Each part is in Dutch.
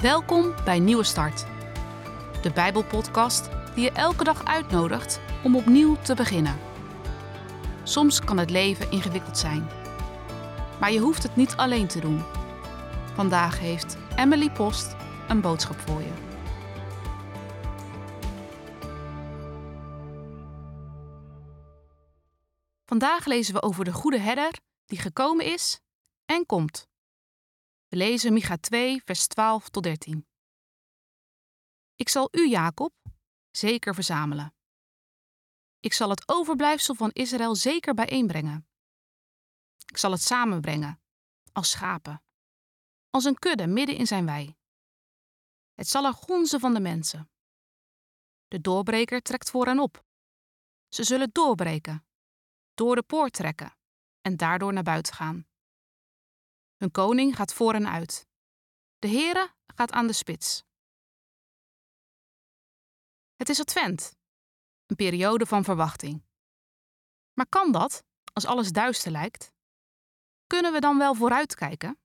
Welkom bij Nieuwe Start, de Bijbelpodcast die je elke dag uitnodigt om opnieuw te beginnen. Soms kan het leven ingewikkeld zijn, maar je hoeft het niet alleen te doen. Vandaag heeft Emily Post een boodschap voor je. Vandaag lezen we over de goede herder die gekomen is en komt. We lezen Micha 2, vers 12 tot 13. Ik zal u, Jacob, zeker verzamelen. Ik zal het overblijfsel van Israël zeker bijeenbrengen. Ik zal het samenbrengen, als schapen, als een kudde midden in zijn wei. Het zal er gonzen van de mensen. De doorbreker trekt voor hen op. Ze zullen doorbreken, door de poort trekken en daardoor naar buiten gaan. Hun koning gaat voor hen uit. De Heere gaat aan de spits. Het is Advent, een periode van verwachting. Maar kan dat, als alles duister lijkt? Kunnen we dan wel vooruitkijken?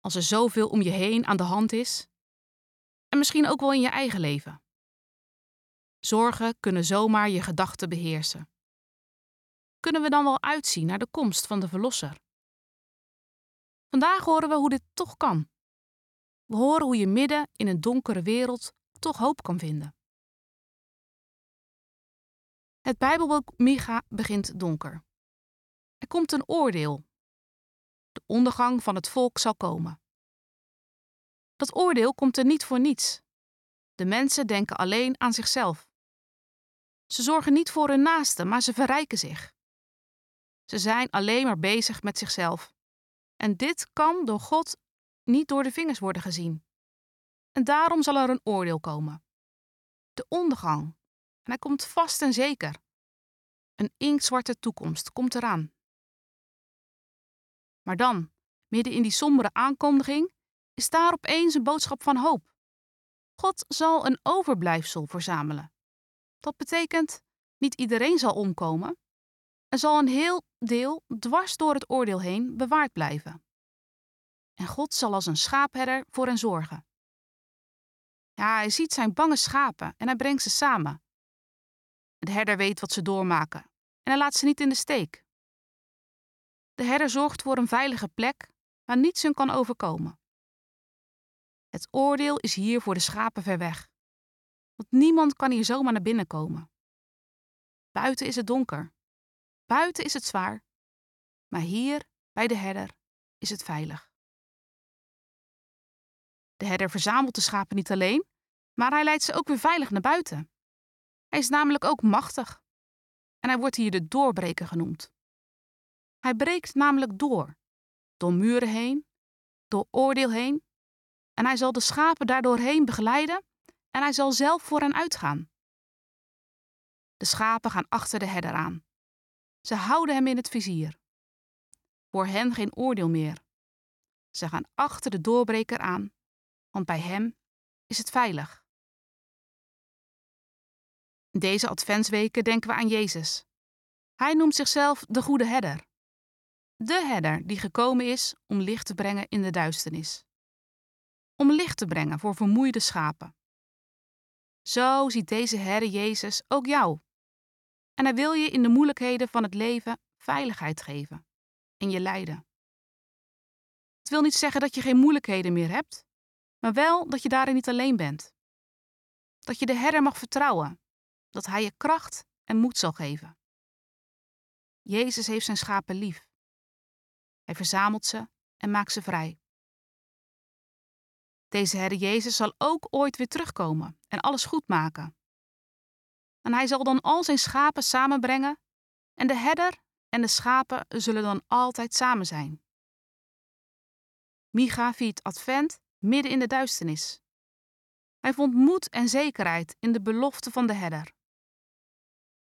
Als er zoveel om je heen aan de hand is? En misschien ook wel in je eigen leven. Zorgen kunnen zomaar je gedachten beheersen. Kunnen we dan wel uitzien naar de komst van de Verlosser? Vandaag horen we hoe dit toch kan. We horen hoe je midden in een donkere wereld toch hoop kan vinden. Het Bijbelboek Micha begint donker. Er komt een oordeel. De ondergang van het volk zal komen. Dat oordeel komt er niet voor niets. De mensen denken alleen aan zichzelf. Ze zorgen niet voor hun naasten, maar ze verrijken zich. Ze zijn alleen maar bezig met zichzelf. En dit kan door God niet door de vingers worden gezien. En daarom zal er een oordeel komen. De ondergang. En hij komt vast en zeker. Een inktzwarte toekomst komt eraan. Maar dan, midden in die sombere aankondiging, is daar opeens een boodschap van hoop. God zal een overblijfsel verzamelen. Dat betekent, niet iedereen zal omkomen. Er zal een heel deel dwars door het oordeel heen bewaard blijven. En God zal als een schaapherder voor hen zorgen. Ja, hij ziet zijn bange schapen en hij brengt ze samen. De herder weet wat ze doormaken en hij laat ze niet in de steek. De herder zorgt voor een veilige plek waar niets hun kan overkomen. Het oordeel is hier voor de schapen ver weg, want niemand kan hier zomaar naar binnen komen. Buiten is het donker, buiten is het zwaar, maar hier bij de herder is het veilig. De herder verzamelt de schapen niet alleen, maar hij leidt ze ook weer veilig naar buiten. Hij is namelijk ook machtig. En hij wordt hier de doorbreker genoemd. Hij breekt namelijk door, door muren heen, door oordeel heen, en hij zal de schapen daardoorheen begeleiden en hij zal zelf voor hen uitgaan. De schapen gaan achter de herder aan. Ze houden hem in het vizier. Voor hen geen oordeel meer. Ze gaan achter de doorbreker aan want bij Hem is het veilig. Deze adventsweken denken we aan Jezus. Hij noemt zichzelf de goede herder. De herder die gekomen is om licht te brengen in de duisternis. Om licht te brengen voor vermoeide schapen. Zo ziet deze herder Jezus ook jou. En hij wil je in de moeilijkheden van het leven veiligheid geven. In je lijden. Het wil niet zeggen dat je geen moeilijkheden meer hebt maar wel dat je daarin niet alleen bent. Dat je de herder mag vertrouwen, dat hij je kracht en moed zal geven. Jezus heeft zijn schapen lief. Hij verzamelt ze en maakt ze vrij. Deze herder Jezus zal ook ooit weer terugkomen en alles goed maken. En hij zal dan al zijn schapen samenbrengen en de herder en de schapen zullen dan altijd samen zijn. Micha viert Advent midden in de duisternis. Hij vond moed en zekerheid in de belofte van de herder.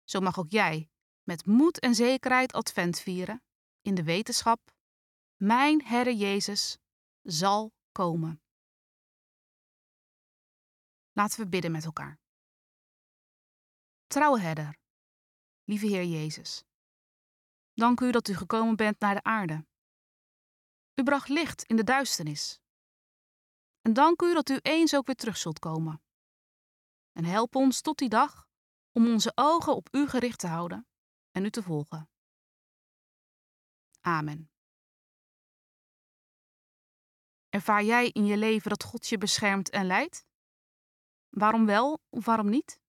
Zo mag ook jij met moed en zekerheid advent vieren in de wetenschap: Mijn Herder Jezus zal komen. Laten we bidden met elkaar. Trouwe herder, lieve Heer Jezus, dank u dat u gekomen bent naar de aarde. U bracht licht in de duisternis En dank u dat u eens ook weer terug zult komen. En help ons tot die dag om onze ogen op u gericht te houden en u te volgen. Amen. Ervaar jij in je leven dat God je beschermt en leidt? Waarom wel of waarom niet?